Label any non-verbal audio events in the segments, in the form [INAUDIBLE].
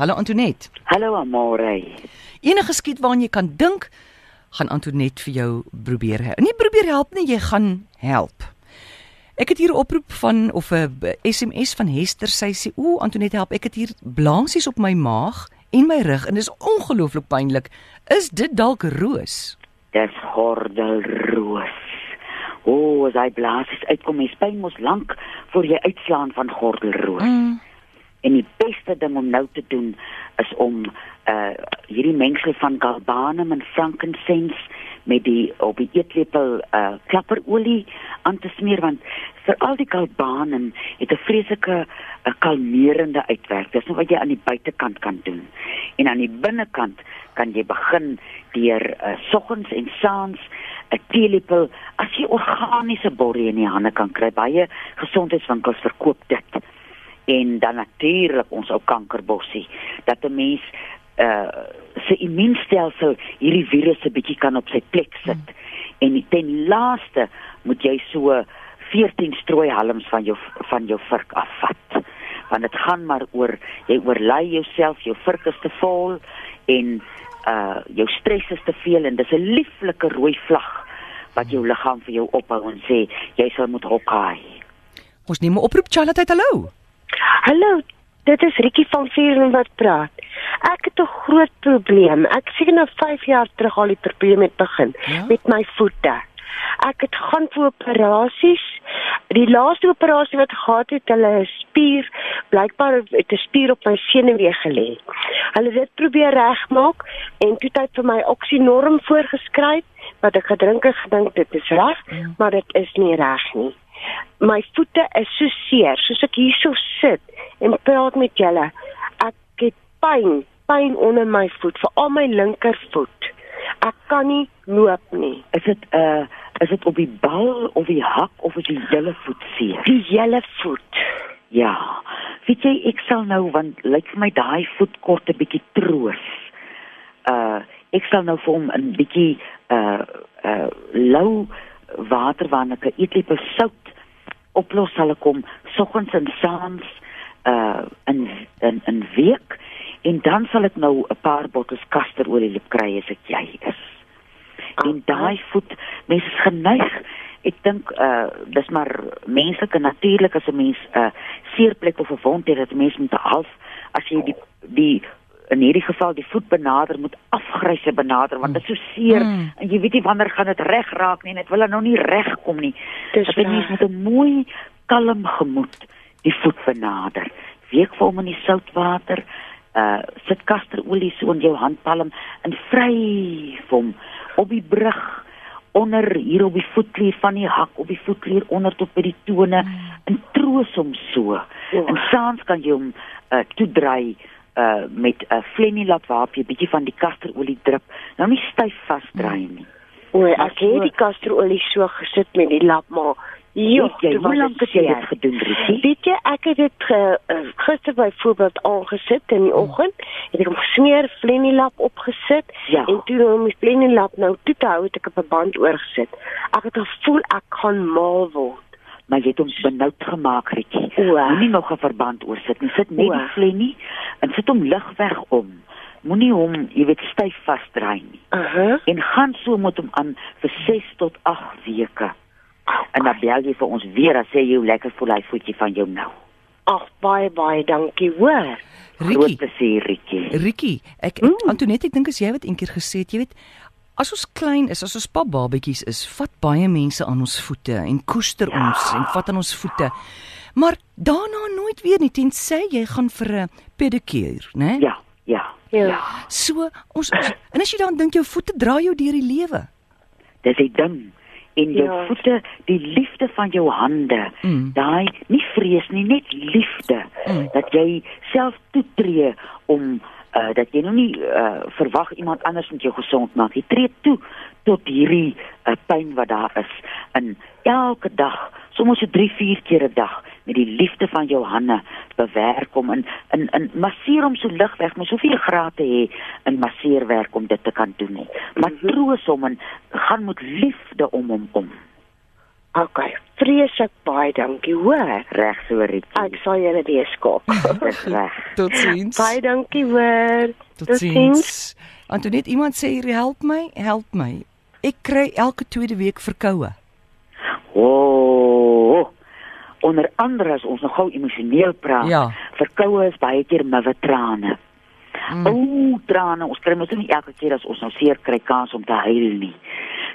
Hallo Antonet. Hallo Amore. Enige skiet waaraan jy kan dink, gaan Antonet vir jou probeer help. Nie probeer help nie, jy gaan help. Ek het hier 'n oproep van of 'n SMS van Hester. Sy sê: "Ooh, Antonet, help. Ek het hier blansies op my maag en my rug en dit is ongelooflik pynlik. Is dit dalk roos?" Dis gordelroos. O, as hy blaasies uitkom, is pyn mos lank voor jy uitslaan van gordelroos. Mm. En die beste ding om nou te doen is om uh hierdie mengsel van galbanum en frankincense met die op die eetlepel uh klapperolie aan te smeer want vir al die galbanum het 'n vreeslike 'n uh, kalmerende uitwerking. Dis nog wat jy aan die buitekant kan doen. En aan die binnekant kan jy begin deur uh, soggens en saans 'n teelepel as jy organiese borrie in die hande kan kry. Baie gesondheidswinkels verkoop dit. En dan natuurlik ons ou kankerbossie dat 'n mens uh se immuunstelsel hierdie virus 'n bietjie kan op sy plek sit. Hmm. En ten laaste moet jy so 14 strooihalms van jou van jou vurk afvat. Want dit gaan maar oor jy oorlei jouself, jou vurk is te vol en uh jou stres is te veel en dis 'n lieflike rooi vlag wat jou liggaam vir jou ophou en sê jy sal moet hokkai. Ons neem 'n oproep Charlotte, hallo. Hallo, dit is Rikki van Vieren wat praat. Ek het 'n groot probleem. Ek sien nou 5 jaar terug al die probleem het begin ja? met my voete. Ek het gaan vir operasies. Die laaste operasie wat gehad het, hulle spier, blykbaar het 'n spier op my senuwee gelê. Hulle het dit probeer regmaak en toe het vir my oksinorm voorgeskryf wat ek gedrink het, gedink dit is reg, ja. maar dit is nie reg nie. My voete is so seer, soos ek hierso sit en praat met julle. Ek het pyn, pyn onder my voet, veral my linkervoet. Ek kan nie loop nie. Is dit 'n uh, is dit op die bal of die hak of is die hele voet seer? Die hele voet. Ja. Weet jy, ek sal nou want lyk vir my daai voet kort 'n bietjie troos. Uh ek sal nou vir hom 'n bietjie uh uh lou water waarin ek 'n eetlepel sout oplos sal kom soggens en saans uh in in 'n week. En dan sal ek nou 'n paar bottels kasterolie lip kry as ek jy is. En daai voet mense is geneig. Ek dink uh dis maar menslike natuurlik as 'n mens 'n uh, seerplek of 'n wond het dat mens moet half as jy die die in hierdie geval die voet benader moet afgryse benader want dit is so seer mm. en jy weet nie wanneer gaan dit reg raak nie en dit wil nou nie reg kom nie. Dis jy mens met 'n mooi kalm gemoed die voet benader. Week vir hom in die soutwater uh sit kasterolie so in jou handpalm en vryf hom op die brug onder hier op die voetklier van die hak op die voetklier onder tot by die tone mm. en troos hom so. Oh. En saans kan jy hom uh toedry uh met 'n uh, flenilap waarop jy bietjie van die kasterolie drup. Nou nie styf vasdry nie. O, ek het die kasterolie so gesit met die lap maar Ja, jy, hoe lank het jy dit gedoen, Risie? Weet jy, ek het dit ge, uh, gister byvoorbeeld aangesit in die hmm. oggend. Het ek hom gesmeer, flenilap opgesit ja. en toe om die flenilap nou toe te hou, het ek 'n band oorgesit. Ek het gevoel ek gaan mal word maar jy het hom benoud gemaak Rietjie. Moenie nog 'n verband oorsit nie. Sit net die flennie en sit hom lig weg om. Moenie hom, jy weet, styf vasdraai nie. Uh -huh. En gaan so met hom aan vir 6 tot 8 weke. En dan bel jy vir ons weer as sê jy hoe lekker voel hy voetjie van jou nou. Ag baie baie dankie hoor. Rietjie, Rietjie. Rietjie, ek, ek mm. Antoinette, ek dink as jy wat eendag gesê het, jy weet, as ons klein is, as ons pap babetjies is, vat baie mense aan ons voete en koester ja. ons en vat aan ons voete. Maar daarna nooit weer nie tensy jy gaan vir 'n pedikuur, né? Ja, ja, ja. Ja. So ons, ons en as jy dan dink jou voete dra jou deur die lewe. Dis 'n ding en jou ja. voete, die liefde van jou hande. Mm. Daai nie vrees nie, net liefde mm. dat jy self toetree om uh dat jy nou nie uh verwag iemand anders moet jou gesond maak. Jy tree toe tot hierdie uh, pyn wat daar is in elke dag, soms so 3, 4 keer 'n dag met die liefde van jou hande bewerk om in in in masseer hom so lig weg, maar soveel grate hê in masseerwerk om dit te kan doen nie. Maar mhm. troos hom en gaan met liefde om hom om. Okay, vreeslik baie dankie, hoor. Reg so Rikkie. Ek sal julle weer skop. [LAUGHS] Dis reg. Totsiens. baie dankie, hoor. Totsiens. Antoinette, iemand sê hier help my, help my. Ek kry elke tweede week verkoue. O. Oh, onder andere as ons nou gou emosioneel praat. Ja. Verkoue is baie keer mawwe trane. Mm. O, oh, trane, ons kry mos nie elke keer as ons nou seer kry kans om te huil nie.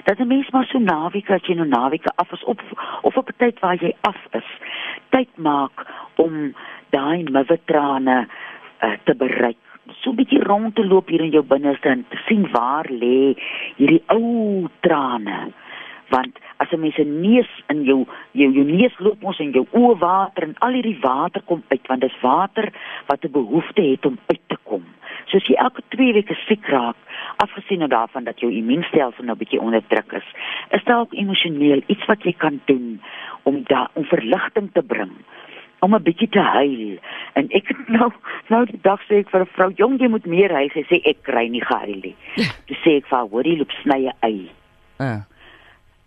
Dat 'n mens maar so naweek as jy nou naweke af is op of op 'n tyd waar jy af is, tyd maak om daai mawwe trane uh, te bereik. So 'n bietjie rond te loop hier in jou binneste en te sien waar lê hierdie ou trane want as 'n mens 'n neus in jou jou jou neus loop ons in jou oë water en al hierdie water kom uit want dis water wat 'n behoefte het om uit te kom. So as jy elke 2 weke siek raak, afgesien nou daarvan dat jou immuunstelsel nou bietjie onder druk is, is daar ook emosioneel iets wat jy kan doen om da om verligting te bring om 'n bietjie te huil. En ek het nou nou die dag sê ek vir 'n vrou, "Jong, jy moet meer huil." Sy sê ek kry nie gehuil nie. [LAUGHS] Toe sê ek vir haar, "Hoorie, loop sny 'n ei." Uh.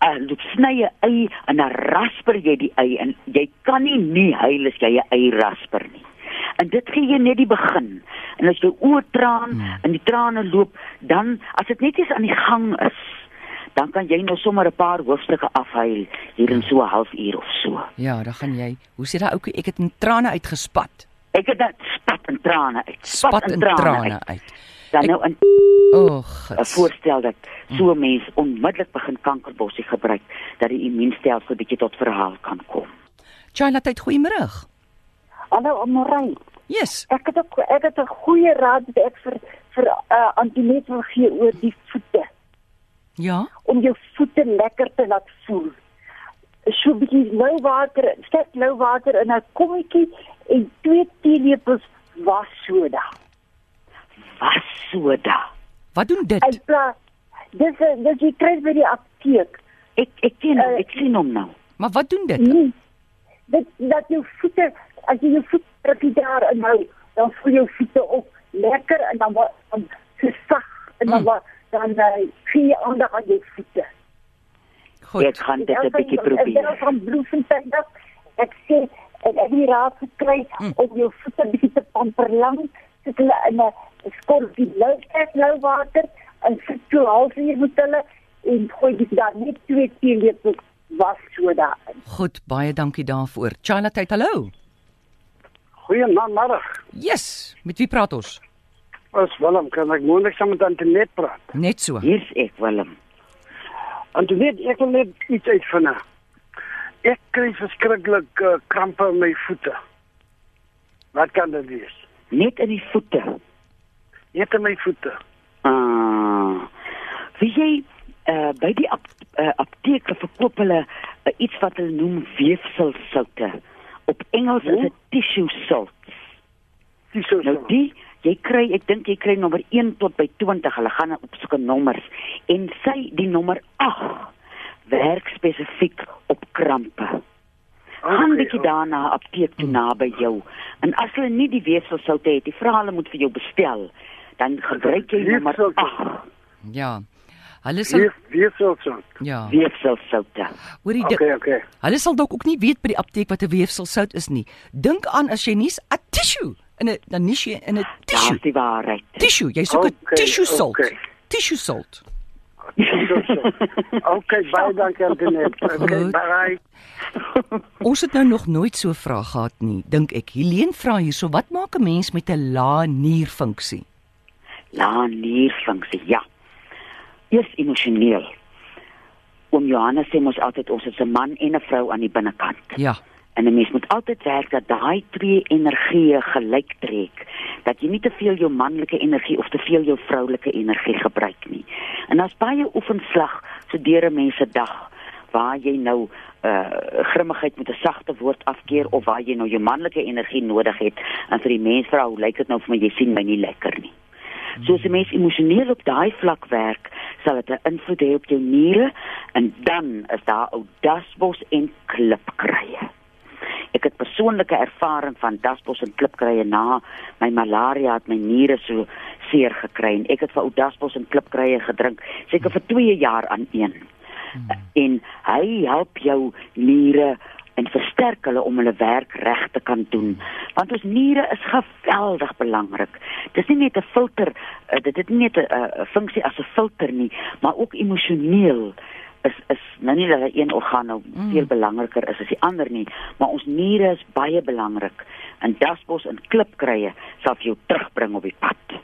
uh, loop sny 'n ei en dan rasper jy die ei en jy kan nie nie huil as jy 'n ei rasper nie. En dit gee jy net die begin. En as jou oë traan Hmm. en die trane loop, dan as dit net eens aan die gang is, dan kan jy nou sommer 'n paar hoofstukke afhuil hier in so 'n halfuur of so. Ja, dan gaan jy. Hoe sê daai ouetjie, ek het in trane uitgespat. Ek het dit spat in trane uit. Spat in trane uit. uit. Dan Ek- nou in O, 'n gits. voorstel dat so 'n mens onmiddellik begin kankerbossie gebruik dat die immuunstelsel bietjie tot verhaal kan kom. Tyd goeiemôre. Hallo Amorey. Yes. Ek het ook ek het 'n goeie raad wat ek vir vir uh, Antoinette wil gee oor die voete. Ja. Om jou voete lekker te laat voel. So 'n bietjie lou water, sterk lou water in 'n kommetjie en twee teelepels wassoda. Was soda. Wat doen En dit? plaas dis is- dis jy kry by die apteek. Ek ek ken hom, Eh, ek sien hom nou. Maar wat doen dit? Nee. Dit dat jou voete as jy jou voet rukkie daarin hou, dan voel jou voete ook lekker en dan word dan so sag en dan Mm. word dan uh, gee jy aandag aan jou voete. Goed. Ek gaan dit 'n bietjie Ek probeer. van Bloemfontein af. Ek sê ek het die raad gekry Mm. om jou voete bietjie te pamper lank, sit hulle in 'n skorpie lou sterk lou water en sit so halfuur met hulle en gooi dit dan net twee teelepels was soda in. Goed, baie dankie daarvoor. China tyd, hallo. Goeiemôre. Yes. Met wie praat ons? Ons Willem, kan ek moontlik saam met Antoinette praat? Net so. Hier's ek Willem. Antoinette, ek wil net iets uitvind. Ek kry verskriklik uh, krampe in my voete. Wat kan dit wees? Net in die voete. Net in my voete. Ah. Wie jy uh, by die ap, uh, apteke verkoop hulle uh, iets wat hulle noem weefselsoute. Op Engels is dit tissue salt. Dis so. Nou die jy kry ek dink jy kry nommer 1 tot by 20. Hulle gaan op sulke nommers en sy die nommer 8 werk spesifiek op krampe. Gaan bietjie daarna apteek toe naby jou. En as hulle nie die weefselsoute het, die vra hulle moet vir jou bestel, dan gebruik jy nommer Weefselsoute. 8 Ja. Hulle sal wie so so. ja. weefselsoute. Hoorie, Okay, okay. okay. hulle sal dalk ook nie weet by die apteek wat 'n weefselsout is nie. Dink aan as jy nie 'n tissue in 'n dan nie jy in 'n tissue. Daar's die waarheid. Tissue, jy soek 'n Okay, tissue salt. okay. Tissue salt. Okay, baie dankie Antoinette. Okay, bye. Ons het nou nog nooit so 'n vraag gehad nie, dink ek. Helene vra hierso, wat maak 'n mens met 'n lae nierfunksie? Laanierfunksie, ja. Eers emosioneel. Oom Johannes sê mos altyd ons is 'n man en 'n vrou aan die binnekant. Ja. En 'n mens moet altyd werk dat daai twee energieë gelyk trek. Dat jy nie te veel jou manlike energie of te veel jou vroulike energie gebruik nie. En daar's baie oefenslag so deur 'n mens se dag waar jy nou uh grimmigheid met 'n sagte woord afkeer of waar jy nou jou manlike energie nodig het en vir die mens vra hoe lyk dit nou vir my jy sien my nie lekker nie. So as 'n mens emosioneel op daai vlak werk, sal dit 'n invloed hê op jou niere en dan is daar ou dasbos en klipkrye. Ek het persoonlike ervaring van dasbos en klipkrye na my malaria het my niere so seer gekry en ek het vir ou dasbos en klipkrye gedrink seker vir 2 jaar aan een. hmm. en hy help jou niere en versterk hulle om hulle werk reg te kan doen. Want ons niere is geweldig belangrik. Dit is nie net 'n filter, uh, dit het nie net 'n uh, funksie as 'n filter nie, maar ook emosioneel is is nou nie dat een orgaan nou mm. veel belangriker is as die ander nie, maar ons niere is baie belangrik. En dasbos en klipkrye sal jou terugbring op die pad.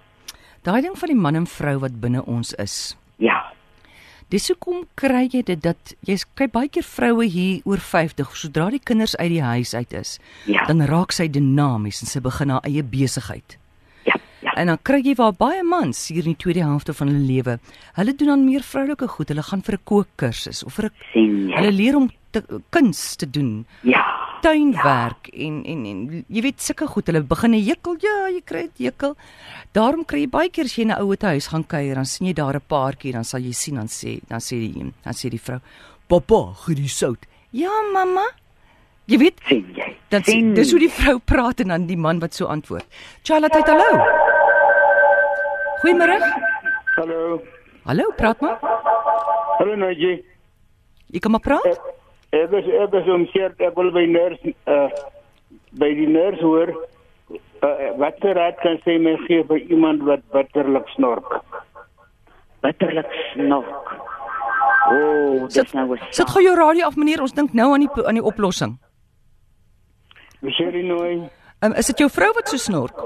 Daai ding van die man en vrou wat binne ons is. Ja. Dis hoekom kry jy dit dat jy kry baie keer vroue hier oor 50 sodra die kinders uit die huis uit is, ja. dan raak sy dinamies en sy begin haar eie besigheid. Ja, ja. En dan kry jy waar baie mans hier in die tweede helfte van hulle lewe, hulle doen dan meer vroulike goed. Hulle gaan vir 'n kookkursus of vir 'n hulle leer om te, kuns te doen. Ja tuinwerk ja. en en en jy weet sulke goed hulle begin hekel ja jy kry dit hekel daarom kry jy baie keer as jy in 'n ouer huis gaan kuier dan sien jy daar 'n paartjie dan sal jy sien dan sê dan sê die een dan sê die vrou pappa gee die sout. Ja mamma. Jy weet sien jy dan sien dis hoe die vrou praat en dan die man wat so antwoord. Charlotte het hallo. Goeiemôre. Hallo. Hallo praat maar. Hallo Naji ek kom maar praat. Uh, Ek is ek is om seer ek wil by nurse uh by die nurse hoor uh, wat se raad kan sy my gee vir iemand wat bitterlik snork. Bitterlik snork. O, oh, dit nou was. Sit gou jou radio af meneer, ons dink nou aan die aan die oplossing. Miserie nooi. Um, is dit jou vrou wat so snork?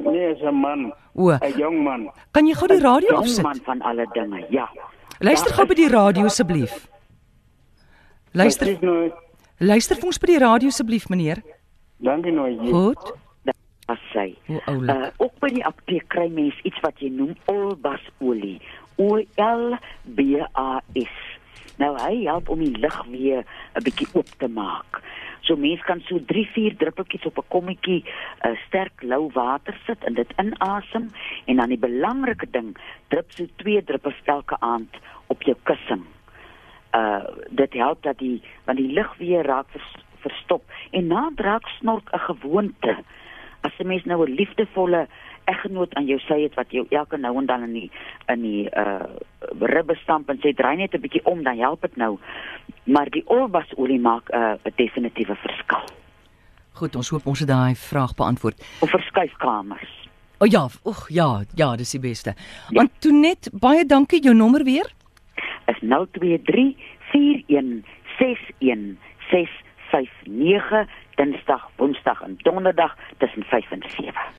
Nee, is 'n man. 'n Jong man. Kan jy gou die radio afsit? 'n Man van alle dinge. Ja. Luister gou by die radio asseblief. Luister. Luister vir ons by die radio asseblief meneer. Dankie nou. Goed. As sy. Uh ook by die apteek kry mens iets wat jy noem olbasolie. O L B A S. Nou hy help om die lug weer 'n bietjie oop te maak. So mens kan so 3-4 druppeltjies op 'n kommetjie uh, sterk lou water sit en dit inasem en dan die belangrike ding, drup so 2 druppels elke aand op jou kussing uh dit help dat die want die lug weer raak vers, verstop en na draak snork 'n gewoonte. As 'n mens nou 'n liefdevolle eggenoot aan jou sy het wat jou elke nou en dan in die in die uh ribbe stamp en sê draai net 'n bietjie om dan help dit nou. Maar die olbasolie maak 'n uh, definitiewe verskil. Goed ons hoop ons het daai vraag beantwoord. Of verskuifkamers. O oh ja oeg ja ja dis die beste. Ja. Antoinette baie dankie jou nommer weer. 082 is 023 4161 659 Dinsdag, Woensdag en Donderdag tussen 5 en 7.